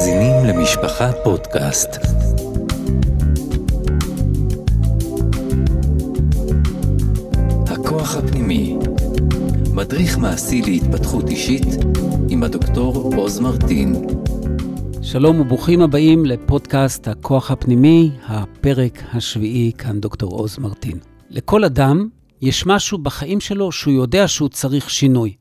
מאזינים למשפחה פודקאסט. הכוח הפנימי, מדריך מעשי להתפתחות אישית עם הדוקטור עוז מרטין. שלום וברוכים הבאים לפודקאסט הכוח הפנימי, הפרק השביעי, כאן דוקטור עוז מרטין. לכל אדם יש משהו בחיים שלו שהוא יודע שהוא צריך שינוי.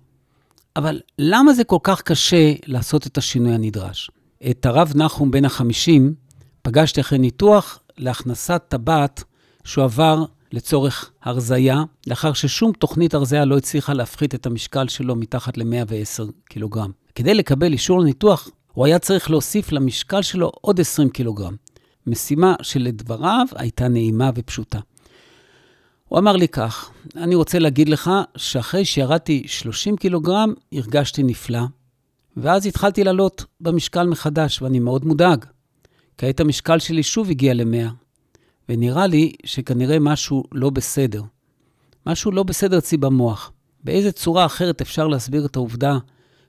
אבל למה זה כל כך קשה לעשות את השינוי הנדרש? את הרב נחום בן החמישים פגשתי אחרי ניתוח להכנסת טבעת שהוא עבר לצורך הרזייה, לאחר ששום תוכנית הרזייה לא הצליחה להפחית את המשקל שלו מתחת ל-110 קילוגרם. כדי לקבל אישור לניתוח, הוא היה צריך להוסיף למשקל שלו עוד 20 קילוגרם. משימה שלדבריו הייתה נעימה ופשוטה. הוא אמר לי כך, אני רוצה להגיד לך שאחרי שירדתי 30 קילוגרם, הרגשתי נפלא, ואז התחלתי לעלות במשקל מחדש, ואני מאוד מודאג. כעת המשקל שלי שוב הגיע ל-100, ונראה לי שכנראה משהו לא בסדר. משהו לא בסדר אצלי במוח. באיזה צורה אחרת אפשר להסביר את העובדה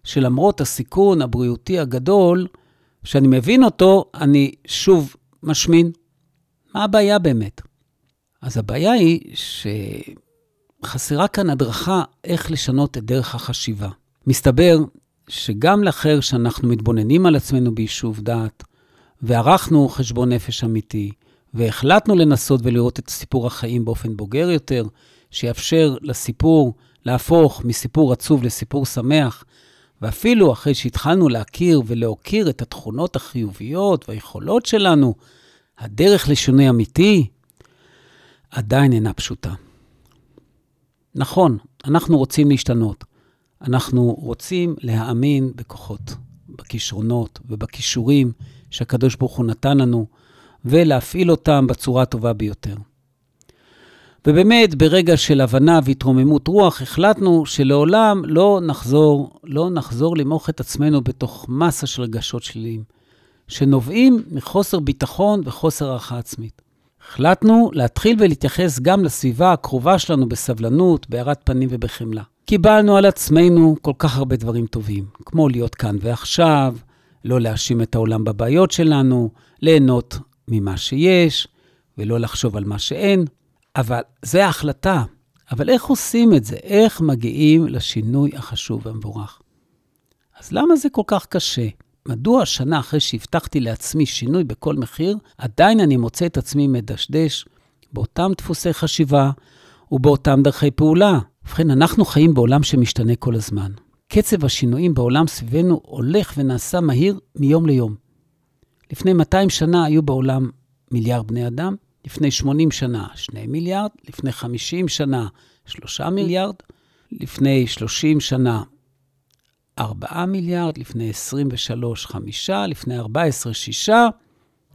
שלמרות הסיכון הבריאותי הגדול, שאני מבין אותו, אני שוב משמין? מה הבעיה באמת? אז הבעיה היא שחסרה כאן הדרכה איך לשנות את דרך החשיבה. מסתבר שגם לאחר שאנחנו מתבוננים על עצמנו ביישוב דעת, וערכנו חשבון נפש אמיתי, והחלטנו לנסות ולראות את סיפור החיים באופן בוגר יותר, שיאפשר לסיפור להפוך מסיפור עצוב לסיפור שמח, ואפילו אחרי שהתחלנו להכיר ולהוקיר את התכונות החיוביות והיכולות שלנו, הדרך לשינוי אמיתי עדיין אינה פשוטה. נכון, אנחנו רוצים להשתנות. אנחנו רוצים להאמין בכוחות, בכישרונות ובכישורים שהקדוש ברוך הוא נתן לנו, ולהפעיל אותם בצורה הטובה ביותר. ובאמת, ברגע של הבנה והתרוממות רוח, החלטנו שלעולם לא נחזור, לא נחזור למוך את עצמנו בתוך מסה של רגשות שליליים, שנובעים מחוסר ביטחון וחוסר הערכה עצמית. החלטנו להתחיל ולהתייחס גם לסביבה הקרובה שלנו בסבלנות, בהארת פנים ובחמלה. קיבלנו על עצמנו כל כך הרבה דברים טובים, כמו להיות כאן ועכשיו, לא להאשים את העולם בבעיות שלנו, ליהנות ממה שיש, ולא לחשוב על מה שאין. אבל זה ההחלטה. אבל איך עושים את זה? איך מגיעים לשינוי החשוב והמבורך? אז למה זה כל כך קשה? מדוע שנה אחרי שהבטחתי לעצמי שינוי בכל מחיר, עדיין אני מוצא את עצמי מדשדש באותם דפוסי חשיבה ובאותם דרכי פעולה? ובכן, אנחנו חיים בעולם שמשתנה כל הזמן. קצב השינויים בעולם סביבנו הולך ונעשה מהיר מיום ליום. לפני 200 שנה היו בעולם מיליארד בני אדם, לפני 80 שנה 2 מיליארד, לפני 50 שנה 3 מיליארד, לפני 30 שנה 4 מיליארד, לפני 23, 5, לפני 14, 6.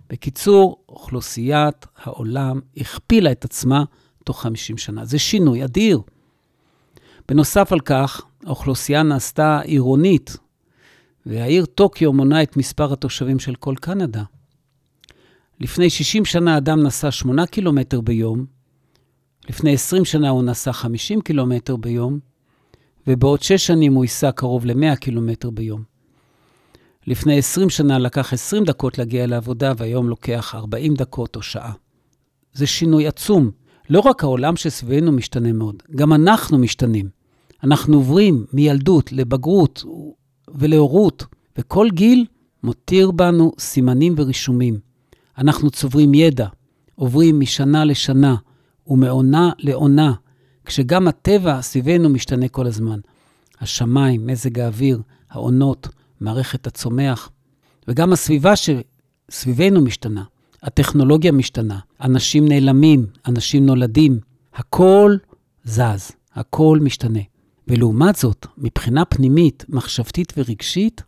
בקיצור, אוכלוסיית העולם הכפילה את עצמה תוך 50 שנה. זה שינוי אדיר. בנוסף על כך, האוכלוסייה נעשתה עירונית, והעיר טוקיו מונה את מספר התושבים של כל קנדה. לפני 60 שנה אדם נסע 8 קילומטר ביום, לפני 20 שנה הוא נסע 50 קילומטר ביום, ובעוד 6 שנים הוא ייסע קרוב ל-100 קילומטר ביום. לפני 20 שנה לקח 20 דקות להגיע לעבודה, והיום לוקח 40 דקות או שעה. זה שינוי עצום. לא רק העולם שסביבנו משתנה מאוד, גם אנחנו משתנים. אנחנו עוברים מילדות לבגרות ולהורות, וכל גיל מותיר בנו סימנים ורישומים. אנחנו צוברים ידע, עוברים משנה לשנה ומעונה לעונה, כשגם הטבע סביבנו משתנה כל הזמן. השמיים, מזג האוויר, העונות, מערכת הצומח, וגם הסביבה שסביבנו משתנה. הטכנולוגיה משתנה, אנשים נעלמים, אנשים נולדים, הכל זז, הכל משתנה. ולעומת זאת, מבחינה פנימית, מחשבתית ורגשית,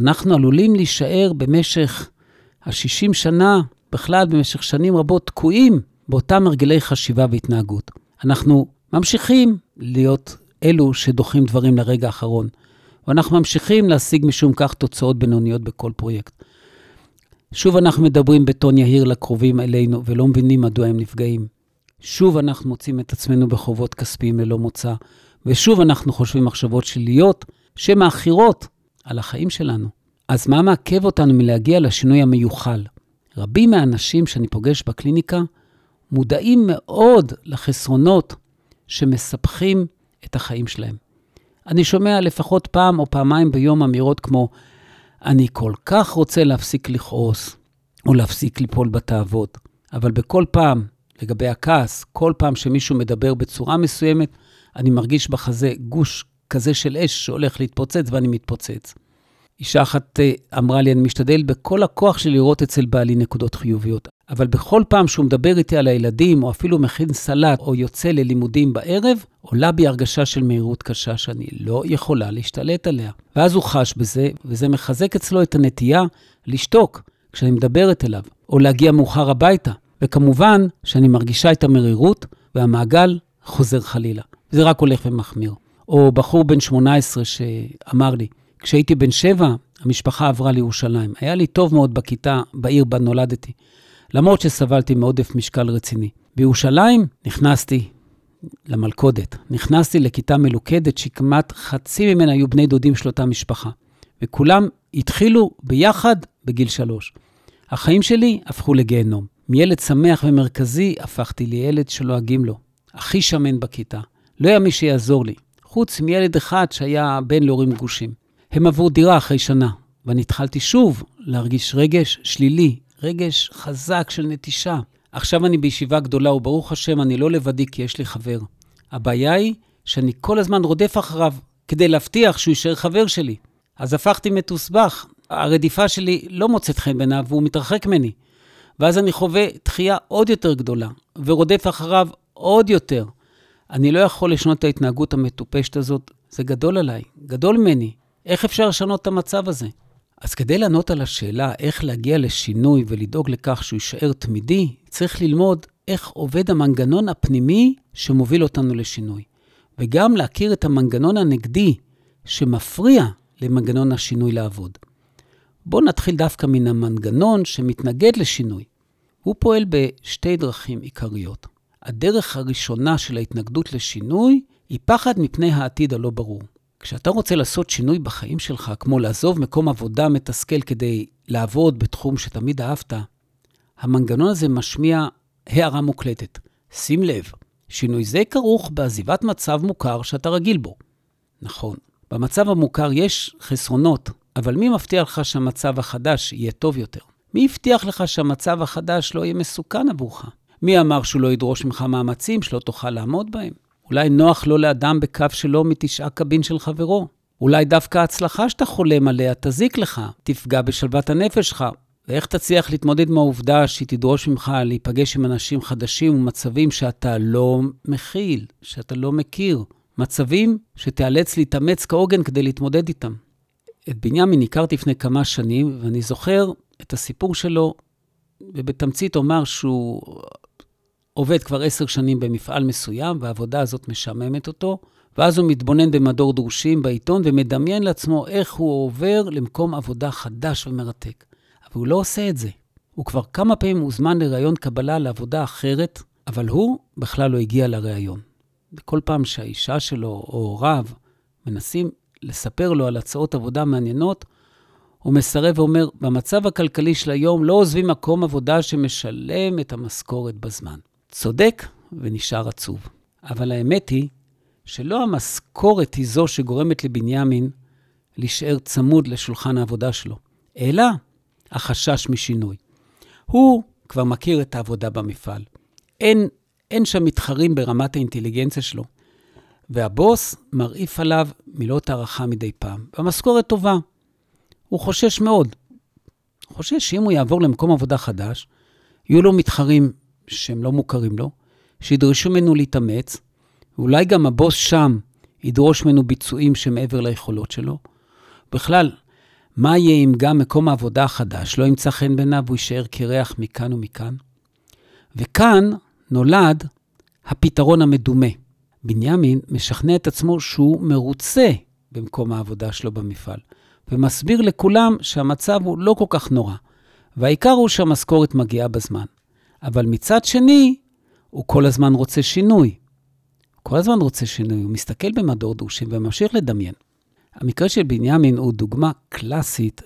אנחנו עלולים להישאר במשך ה-60 שנה, בכלל במשך שנים רבות, תקועים באותם הרגלי חשיבה והתנהגות. אנחנו ממשיכים להיות אלו שדוחים דברים לרגע האחרון, ואנחנו ממשיכים להשיג משום כך תוצאות בינוניות בכל פרויקט. שוב אנחנו מדברים בטון יהיר לקרובים אלינו ולא מבינים מדוע הם נפגעים. שוב אנחנו מוצאים את עצמנו בחובות כספיים ללא מוצא, ושוב אנחנו חושבים מחשבות שליליות שמאכירות על החיים שלנו. אז מה מעכב אותנו מלהגיע לשינוי המיוחל? רבים מהאנשים שאני פוגש בקליניקה מודעים מאוד לחסרונות שמספחים את החיים שלהם. אני שומע לפחות פעם או פעמיים ביום אמירות כמו, אני כל כך רוצה להפסיק לכעוס, או להפסיק ליפול בתאוות, אבל בכל פעם, לגבי הכעס, כל פעם שמישהו מדבר בצורה מסוימת, אני מרגיש בחזה גוש כזה של אש שהולך להתפוצץ ואני מתפוצץ. אישה אחת אה, אמרה לי, אני משתדל בכל הכוח שלי לראות אצל בעלי נקודות חיוביות, אבל בכל פעם שהוא מדבר איתי על הילדים, או אפילו מכין סלט, או יוצא ללימודים בערב, עולה בי הרגשה של מהירות קשה שאני לא יכולה להשתלט עליה. ואז הוא חש בזה, וזה מחזק אצלו את הנטייה לשתוק כשאני מדברת אליו, או להגיע מאוחר הביתה. וכמובן שאני מרגישה את המרירות, והמעגל חוזר חלילה. זה רק הולך ומחמיר. או בחור בן 18 שאמר לי, כשהייתי בן שבע, המשפחה עברה לירושלים. היה לי טוב מאוד בכיתה, בעיר בה נולדתי, למרות שסבלתי מעודף משקל רציני. בירושלים נכנסתי למלכודת. נכנסתי לכיתה מלוכדת שכמעט חצי ממנה היו בני דודים של אותה משפחה. וכולם התחילו ביחד בגיל שלוש. החיים שלי הפכו לגיהנום. מילד שמח ומרכזי הפכתי לילד שלועגים לו. הכי שמן בכיתה. לא היה מי שיעזור לי, חוץ מילד אחד שהיה בן להורים גושים. הם עברו דירה אחרי שנה, ואני התחלתי שוב להרגיש רגש שלילי, רגש חזק של נטישה. עכשיו אני בישיבה גדולה, וברוך השם, אני לא לבדי כי יש לי חבר. הבעיה היא שאני כל הזמן רודף אחריו כדי להבטיח שהוא יישאר חבר שלי. אז הפכתי מתוסבך. הרדיפה שלי לא מוצאת חן בעיניו והוא מתרחק ממני. ואז אני חווה דחייה עוד יותר גדולה, ורודף אחריו עוד יותר. אני לא יכול לשנות את ההתנהגות המטופשת הזאת, זה גדול עליי, גדול ממני. איך אפשר לשנות את המצב הזה? אז כדי לענות על השאלה איך להגיע לשינוי ולדאוג לכך שהוא יישאר תמידי, צריך ללמוד איך עובד המנגנון הפנימי שמוביל אותנו לשינוי, וגם להכיר את המנגנון הנגדי שמפריע למנגנון השינוי לעבוד. בואו נתחיל דווקא מן המנגנון שמתנגד לשינוי. הוא פועל בשתי דרכים עיקריות. הדרך הראשונה של ההתנגדות לשינוי היא פחד מפני העתיד הלא ברור. כשאתה רוצה לעשות שינוי בחיים שלך, כמו לעזוב מקום עבודה מתסכל כדי לעבוד בתחום שתמיד אהבת, המנגנון הזה משמיע הערה מוקלטת. שים לב, שינוי זה כרוך בעזיבת מצב מוכר שאתה רגיל בו. נכון, במצב המוכר יש חסרונות, אבל מי מבטיח לך שהמצב החדש יהיה טוב יותר? מי הבטיח לך שהמצב החדש לא יהיה מסוכן עבורך? מי אמר שהוא לא ידרוש ממך מאמצים שלא תוכל לעמוד בהם? אולי נוח לו לאדם בקו שלו מתשעה קבין של חברו. אולי דווקא ההצלחה שאתה חולם עליה תזיק לך, תפגע בשלוות הנפש שלך. ואיך תצליח להתמודד עם העובדה שהיא תדרוש ממך להיפגש עם אנשים חדשים ומצבים שאתה לא מכיל, שאתה לא מכיר. מצבים שתיאלץ להתאמץ כעוגן כדי להתמודד איתם. את בנימין הכרתי לפני כמה שנים, ואני זוכר את הסיפור שלו, ובתמצית אומר שהוא עובד כבר עשר שנים במפעל מסוים, והעבודה הזאת משעממת אותו, ואז הוא מתבונן במדור דרושים בעיתון ומדמיין לעצמו איך הוא עובר למקום עבודה חדש ומרתק. אבל הוא לא עושה את זה. הוא כבר כמה פעמים הוזמן לראיון קבלה לעבודה אחרת, אבל הוא בכלל לא הגיע לראיון. וכל פעם שהאישה שלו או הוריו מנסים לספר לו על הצעות עבודה מעניינות, הוא מסרב ואומר, במצב הכלכלי של היום לא עוזבים מקום עבודה שמשלם את המשכורת בזמן. צודק ונשאר עצוב. אבל האמת היא שלא המשכורת היא זו שגורמת לבנימין להישאר צמוד לשולחן העבודה שלו, אלא החשש משינוי. הוא כבר מכיר את העבודה במפעל. אין, אין שם מתחרים ברמת האינטליגנציה שלו. והבוס מרעיף עליו מילות הערכה מדי פעם, והמשכורת טובה. הוא חושש מאוד. חושש שאם הוא יעבור למקום עבודה חדש, יהיו לו מתחרים שהם לא מוכרים לו, שידרשו ממנו להתאמץ, ואולי גם הבוס שם ידרוש ממנו ביצועים שמעבר ליכולות שלו. בכלל, מה יהיה אם גם מקום העבודה החדש לא ימצא חן בעיניו והוא יישאר קרח מכאן ומכאן? וכאן נולד הפתרון המדומה. בנימין משכנע את עצמו שהוא מרוצה במקום העבודה שלו במפעל, ומסביר לכולם שהמצב הוא לא כל כך נורא, והעיקר הוא שהמשכורת מגיעה בזמן. אבל מצד שני, הוא כל הזמן רוצה שינוי. כל הזמן רוצה שינוי, הוא מסתכל במדור דושים וממשיך לדמיין. המקרה של בנימין הוא דוגמה קלאסית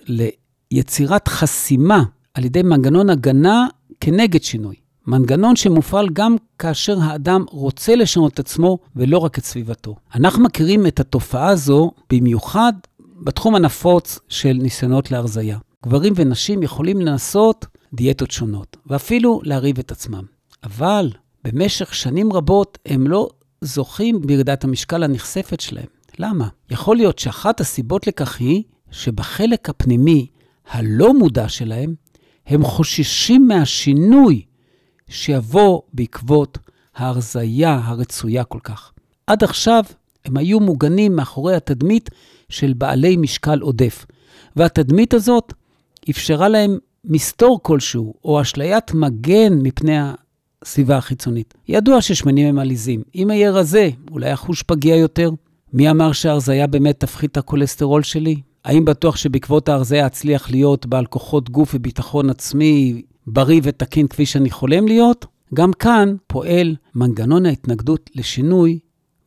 ליצירת חסימה על ידי מנגנון הגנה כנגד שינוי. מנגנון שמופעל גם כאשר האדם רוצה לשנות את עצמו ולא רק את סביבתו. אנחנו מכירים את התופעה הזו במיוחד בתחום הנפוץ של ניסיונות להרזייה. גברים ונשים יכולים לנסות דיאטות שונות, ואפילו להרעיב את עצמם. אבל במשך שנים רבות הם לא זוכים בירידת המשקל הנכספת שלהם. למה? יכול להיות שאחת הסיבות לכך היא שבחלק הפנימי הלא מודע שלהם, הם חוששים מהשינוי שיבוא בעקבות ההרזייה הרצויה כל כך. עד עכשיו הם היו מוגנים מאחורי התדמית של בעלי משקל עודף, והתדמית הזאת אפשרה להם מסתור כלשהו, או אשליית מגן מפני הסביבה החיצונית. ידוע ששמנים הם עליזים. אם אהיה רזה, אולי אחוש פגיע יותר. מי אמר שהרזייה באמת תפחית את הכולסטרול שלי? האם בטוח שבעקבות ההרזייה אצליח להיות בעל כוחות גוף וביטחון עצמי בריא ותקין כפי שאני חולם להיות? גם כאן פועל מנגנון ההתנגדות לשינוי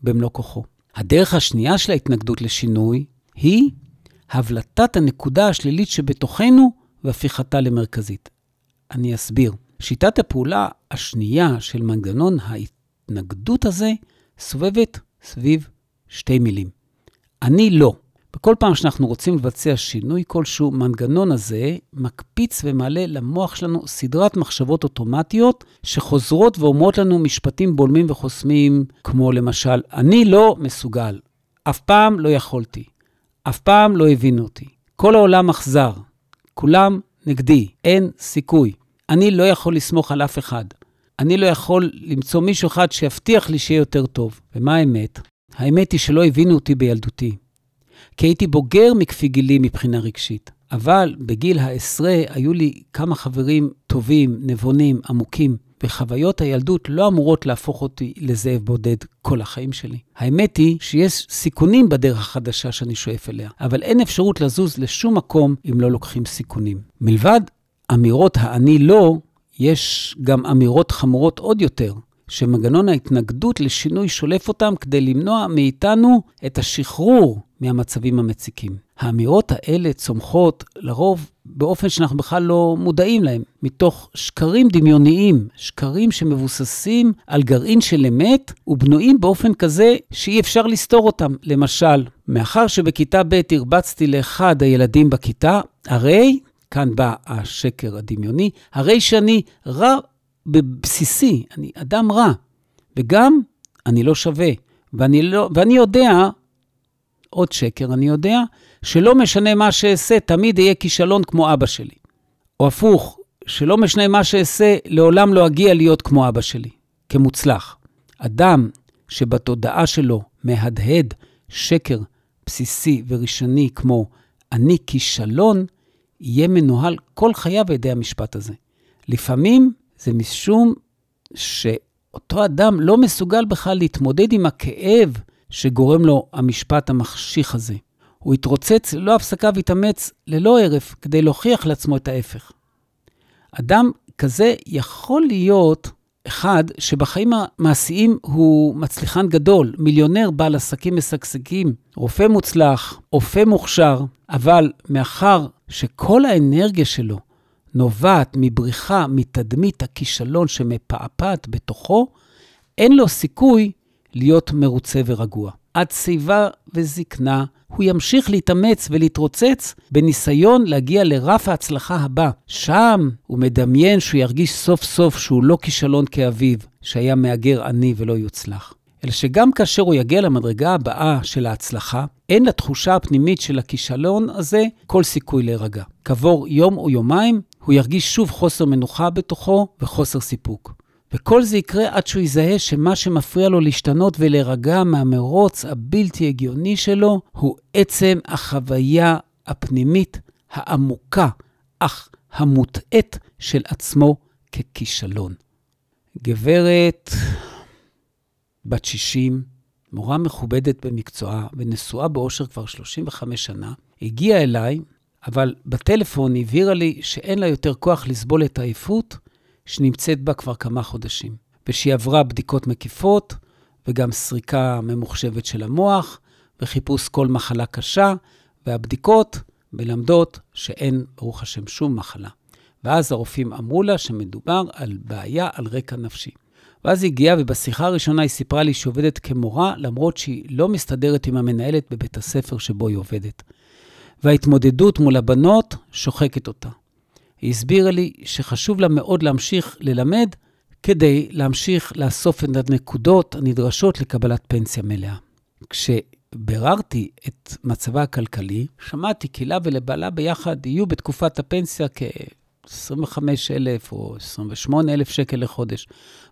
במלוא כוחו. הדרך השנייה של ההתנגדות לשינוי היא הבלטת הנקודה השלילית שבתוכנו והפיכתה למרכזית. אני אסביר. שיטת הפעולה השנייה של מנגנון ההתנגדות הזה סובבת סביב שתי מילים. אני לא. בכל פעם שאנחנו רוצים לבצע שינוי כלשהו, מנגנון הזה מקפיץ ומעלה למוח שלנו סדרת מחשבות אוטומטיות שחוזרות ואומרות לנו משפטים בולמים וחוסמים, כמו למשל, אני לא מסוגל, אף פעם לא יכולתי, אף פעם לא הבינו אותי, כל העולם אכזר, כולם נגדי, אין סיכוי. אני לא יכול לסמוך על אף אחד. אני לא יכול למצוא מישהו אחד שיבטיח לי שיהיה יותר טוב. ומה האמת? האמת היא שלא הבינו אותי בילדותי. כי הייתי בוגר מכפי גילי מבחינה רגשית. אבל בגיל העשרה היו לי כמה חברים טובים, נבונים, עמוקים, וחוויות הילדות לא אמורות להפוך אותי לזאב בודד כל החיים שלי. האמת היא שיש סיכונים בדרך החדשה שאני שואף אליה, אבל אין אפשרות לזוז לשום מקום אם לא לוקחים סיכונים. מלבד אמירות האני לא, יש גם אמירות חמורות עוד יותר, שמנגנון ההתנגדות לשינוי שולף אותם כדי למנוע מאיתנו את השחרור מהמצבים המציקים. האמירות האלה צומחות לרוב באופן שאנחנו בכלל לא מודעים להם, מתוך שקרים דמיוניים, שקרים שמבוססים על גרעין של אמת ובנויים באופן כזה שאי אפשר לסתור אותם. למשל, מאחר שבכיתה ב' הרבצתי לאחד הילדים בכיתה, הרי, כאן בא השקר הדמיוני, הרי שאני רע בבסיסי, אני אדם רע, וגם אני לא שווה. ואני, לא, ואני יודע, עוד שקר, אני יודע, שלא משנה מה שאעשה, תמיד אהיה כישלון כמו אבא שלי. או הפוך, שלא משנה מה שאעשה, לעולם לא אגיע להיות כמו אבא שלי, כמוצלח. אדם שבתודעה שלו מהדהד שקר בסיסי וראשוני כמו אני כישלון, יהיה מנוהל כל חייו על ידי המשפט הזה. לפעמים זה משום שאותו אדם לא מסוגל בכלל להתמודד עם הכאב שגורם לו המשפט המחשיך הזה. הוא התרוצץ ללא הפסקה והתאמץ ללא הרף כדי להוכיח לעצמו את ההפך. אדם כזה יכול להיות אחד שבחיים המעשיים הוא מצליחן גדול, מיליונר בעל עסקים משגשגים, רופא מוצלח, אופה מוכשר, אבל מאחר שכל האנרגיה שלו נובעת מבריחה מתדמית הכישלון שמפעפעת בתוכו, אין לו סיכוי להיות מרוצה ורגוע. עד שיבה וזקנה, הוא ימשיך להתאמץ ולהתרוצץ בניסיון להגיע לרף ההצלחה הבא. שם הוא מדמיין שהוא ירגיש סוף סוף שהוא לא כישלון כאביו, שהיה מהגר עני ולא יוצלח. אלא שגם כאשר הוא יגיע למדרגה הבאה של ההצלחה, אין לתחושה הפנימית של הכישלון הזה כל סיכוי להירגע. כעבור יום או יומיים, הוא ירגיש שוב חוסר מנוחה בתוכו וחוסר סיפוק. וכל זה יקרה עד שהוא יזהה שמה שמפריע לו להשתנות ולהירגע מהמרוץ הבלתי הגיוני שלו, הוא עצם החוויה הפנימית העמוקה, אך המוטעית של עצמו ככישלון. גברת בת 60, מורה מכובדת במקצועה ונשואה באושר כבר 35 שנה, הגיעה אליי, אבל בטלפון הבהירה לי שאין לה יותר כוח לסבול את העייפות שנמצאת בה כבר כמה חודשים, ושהיא עברה בדיקות מקיפות וגם סריקה ממוחשבת של המוח, וחיפוש כל מחלה קשה, והבדיקות מלמדות שאין, ברוך השם, שום מחלה. ואז הרופאים אמרו לה שמדובר על בעיה על רקע נפשי. ואז היא הגיעה, ובשיחה הראשונה היא סיפרה לי שהיא עובדת כמורה, למרות שהיא לא מסתדרת עם המנהלת בבית הספר שבו היא עובדת. וההתמודדות מול הבנות שוחקת אותה. היא הסבירה לי שחשוב לה מאוד להמשיך ללמד כדי להמשיך לאסוף את הנקודות הנדרשות לקבלת פנסיה מלאה. כשביררתי את מצבה הכלכלי, שמעתי כי לה ולבעלה ביחד יהיו בתקופת הפנסיה כ-25,000 או 28,000 שקל לחודש,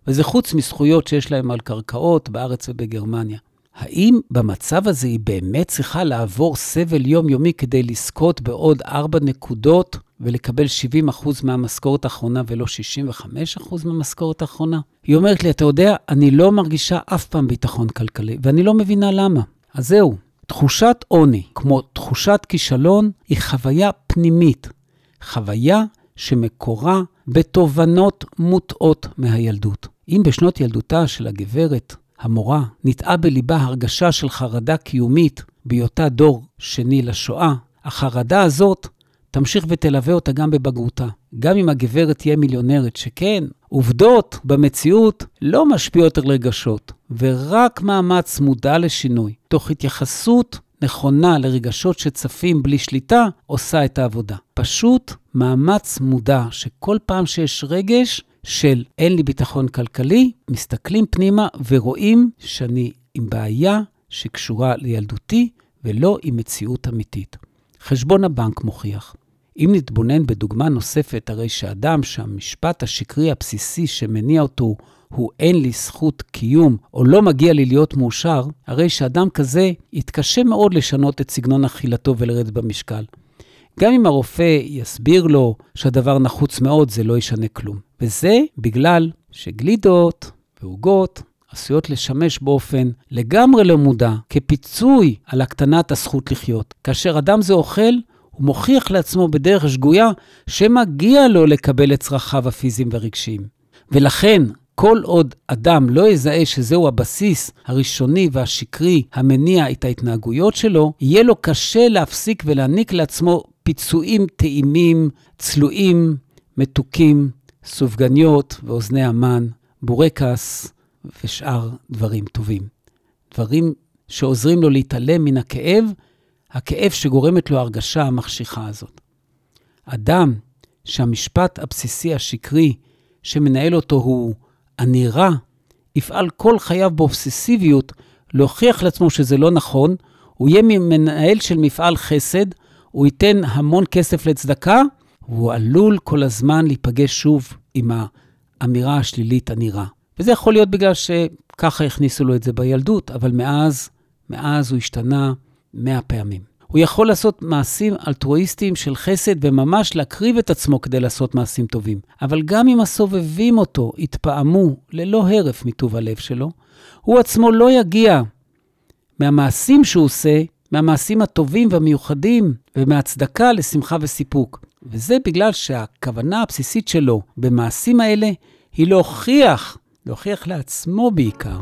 וזה חוץ מזכויות שיש להם על קרקעות בארץ ובגרמניה. האם במצב הזה היא באמת צריכה לעבור סבל יומיומי כדי לזכות בעוד ארבע נקודות ולקבל 70% מהמשכורת האחרונה ולא 65% מהמשכורת האחרונה? היא אומרת לי, אתה יודע, אני לא מרגישה אף פעם ביטחון כלכלי, ואני לא מבינה למה. אז זהו, תחושת עוני, כמו תחושת כישלון, היא חוויה פנימית. חוויה שמקורה בתובנות מוטעות מהילדות. אם בשנות ילדותה של הגברת המורה, ניטעה בליבה הרגשה של חרדה קיומית בהיותה דור שני לשואה, החרדה הזאת תמשיך ותלווה אותה גם בבגרותה. גם אם הגברת תהיה מיליונרת, שכן, עובדות במציאות לא משפיעות על רגשות, ורק מאמץ מודע לשינוי, תוך התייחסות נכונה לרגשות שצפים בלי שליטה, עושה את העבודה. פשוט מאמץ מודע שכל פעם שיש רגש, של אין לי ביטחון כלכלי, מסתכלים פנימה ורואים שאני עם בעיה שקשורה לילדותי ולא עם מציאות אמיתית. חשבון הבנק מוכיח. אם נתבונן בדוגמה נוספת, הרי שאדם שהמשפט השקרי הבסיסי שמניע אותו הוא אין לי זכות קיום או לא מגיע לי להיות מאושר, הרי שאדם כזה יתקשה מאוד לשנות את סגנון אכילתו ולרדת במשקל. גם אם הרופא יסביר לו שהדבר נחוץ מאוד, זה לא ישנה כלום. וזה בגלל שגלידות ועוגות עשויות לשמש באופן לגמרי לא מודע כפיצוי על הקטנת הזכות לחיות. כאשר אדם זה אוכל, הוא מוכיח לעצמו בדרך שגויה שמגיע לו לקבל את צרכיו הפיזיים והרגשיים. ולכן, כל עוד אדם לא יזהה שזהו הבסיס הראשוני והשקרי המניע את ההתנהגויות שלו, יהיה לו קשה להפסיק ולהעניק לעצמו פיצויים טעימים, צלויים, מתוקים, סופגניות ואוזני המן, בורקס ושאר דברים טובים. דברים שעוזרים לו להתעלם מן הכאב, הכאב שגורמת לו הרגשה המחשיכה הזאת. אדם שהמשפט הבסיסי השקרי שמנהל אותו הוא אני רע, יפעל כל חייו באובססיביות להוכיח לעצמו שזה לא נכון, הוא יהיה מנהל של מפעל חסד, הוא ייתן המון כסף לצדקה, והוא עלול כל הזמן להיפגש שוב עם האמירה השלילית הנראה. וזה יכול להיות בגלל שככה הכניסו לו את זה בילדות, אבל מאז, מאז הוא השתנה מאה פעמים. הוא יכול לעשות מעשים אלטרואיסטיים של חסד וממש להקריב את עצמו כדי לעשות מעשים טובים. אבל גם אם הסובבים אותו יתפעמו ללא הרף מטוב הלב שלו, הוא עצמו לא יגיע מהמעשים שהוא עושה, מהמעשים הטובים והמיוחדים ומהצדקה לשמחה וסיפוק. וזה בגלל שהכוונה הבסיסית שלו במעשים האלה היא להוכיח, להוכיח לעצמו בעיקר,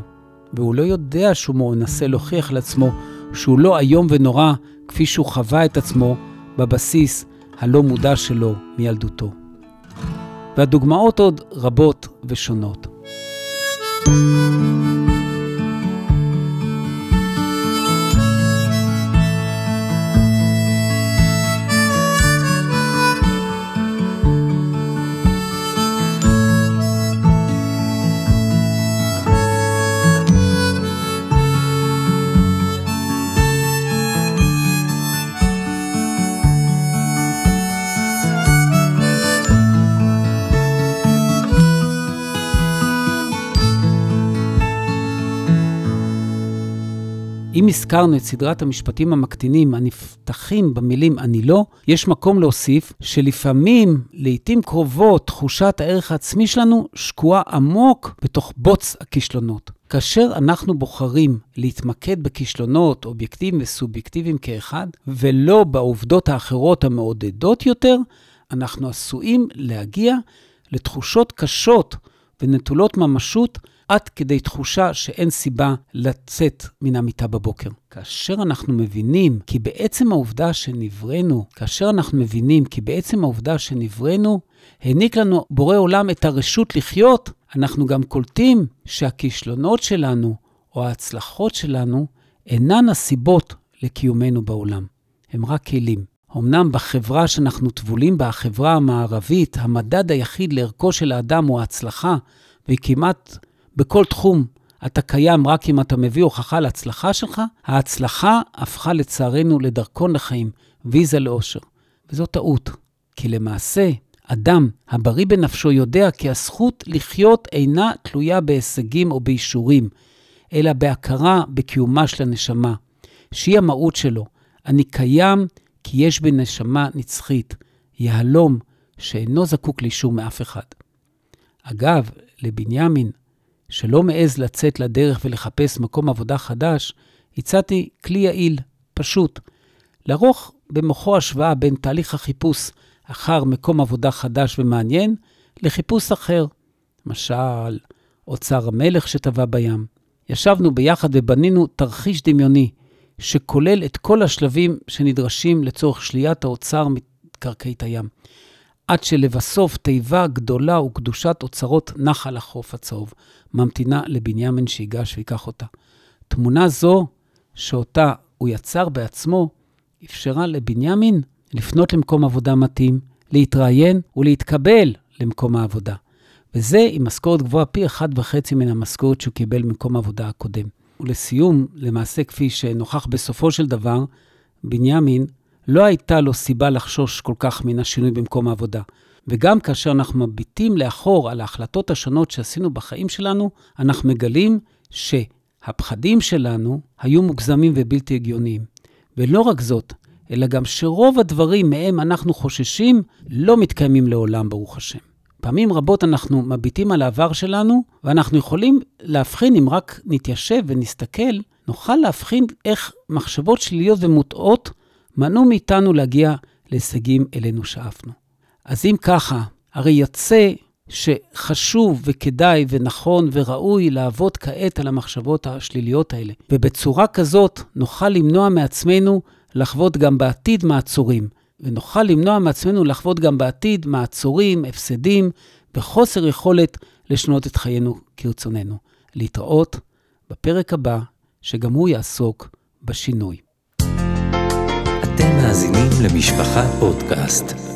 והוא לא יודע שהוא מנסה להוכיח לעצמו שהוא לא איום ונורא כפי שהוא חווה את עצמו בבסיס הלא מודע שלו מילדותו. והדוגמאות עוד רבות ושונות. thank you אם הזכרנו את סדרת המשפטים המקטינים הנפתחים במילים אני לא, יש מקום להוסיף שלפעמים, לעתים קרובות, תחושת הערך העצמי שלנו שקועה עמוק בתוך בוץ הכישלונות. כאשר אנחנו בוחרים להתמקד בכישלונות אובייקטיביים וסובייקטיביים כאחד, ולא בעובדות האחרות המעודדות יותר, אנחנו עשויים להגיע לתחושות קשות ונטולות ממשות עד כדי תחושה שאין סיבה לצאת מן המיטה בבוקר. כאשר אנחנו מבינים כי בעצם העובדה שנבראנו, כאשר אנחנו מבינים כי בעצם העובדה שנבראנו, העניק לנו בורא עולם את הרשות לחיות, אנחנו גם קולטים שהכישלונות שלנו או ההצלחות שלנו אינן הסיבות לקיומנו בעולם, הם רק כלים. אמנם בחברה שאנחנו טבולים בה, החברה המערבית, המדד היחיד לערכו של האדם הוא ההצלחה, וכמעט בכל תחום אתה קיים רק אם אתה מביא הוכחה להצלחה שלך, ההצלחה הפכה לצערנו לדרכון לחיים, ויזה לאושר. וזו טעות, כי למעשה, אדם הבריא בנפשו יודע כי הזכות לחיות אינה תלויה בהישגים או באישורים, אלא בהכרה בקיומה של הנשמה, שהיא המהות שלו. אני קיים כי יש בי נשמה נצחית, יהלום, שאינו זקוק לאישור מאף אחד. אגב, לבנימין, שלא מעז לצאת לדרך ולחפש מקום עבודה חדש, הצעתי כלי יעיל, פשוט, לערוך במוחו השוואה בין תהליך החיפוש אחר מקום עבודה חדש ומעניין לחיפוש אחר, למשל, אוצר המלך שטבע בים. ישבנו ביחד ובנינו תרחיש דמיוני שכולל את כל השלבים שנדרשים לצורך שליית האוצר מקרקעית הים. עד שלבסוף תיבה גדולה וקדושת אוצרות נחל החוף הצהוב, ממתינה לבנימין שיגש ויקח אותה. תמונה זו, שאותה הוא יצר בעצמו, אפשרה לבנימין לפנות למקום עבודה מתאים, להתראיין ולהתקבל למקום העבודה. וזה עם משכורת גבוהה פי אחד וחצי מן המשכורת שהוא קיבל במקום העבודה הקודם. ולסיום, למעשה כפי שנוכח בסופו של דבר, בנימין, לא הייתה לו סיבה לחשוש כל כך מן השינוי במקום העבודה. וגם כאשר אנחנו מביטים לאחור על ההחלטות השונות שעשינו בחיים שלנו, אנחנו מגלים שהפחדים שלנו היו מוגזמים ובלתי הגיוניים. ולא רק זאת, אלא גם שרוב הדברים מהם אנחנו חוששים לא מתקיימים לעולם, ברוך השם. פעמים רבות אנחנו מביטים על העבר שלנו, ואנחנו יכולים להבחין, אם רק נתיישב ונסתכל, נוכל להבחין איך מחשבות שליליות ומוטעות מנעו מאיתנו להגיע להישגים אלינו שאפנו. אז אם ככה, הרי יוצא שחשוב וכדאי ונכון וראוי לעבוד כעת על המחשבות השליליות האלה. ובצורה כזאת נוכל למנוע מעצמנו לחוות גם בעתיד מעצורים, ונוכל למנוע מעצמנו לחוות גם בעתיד מעצורים, הפסדים וחוסר יכולת לשנות את חיינו כרצוננו. להתראות בפרק הבא, שגם הוא יעסוק בשינוי. אתם מאזינים למשפחה פודקאסט.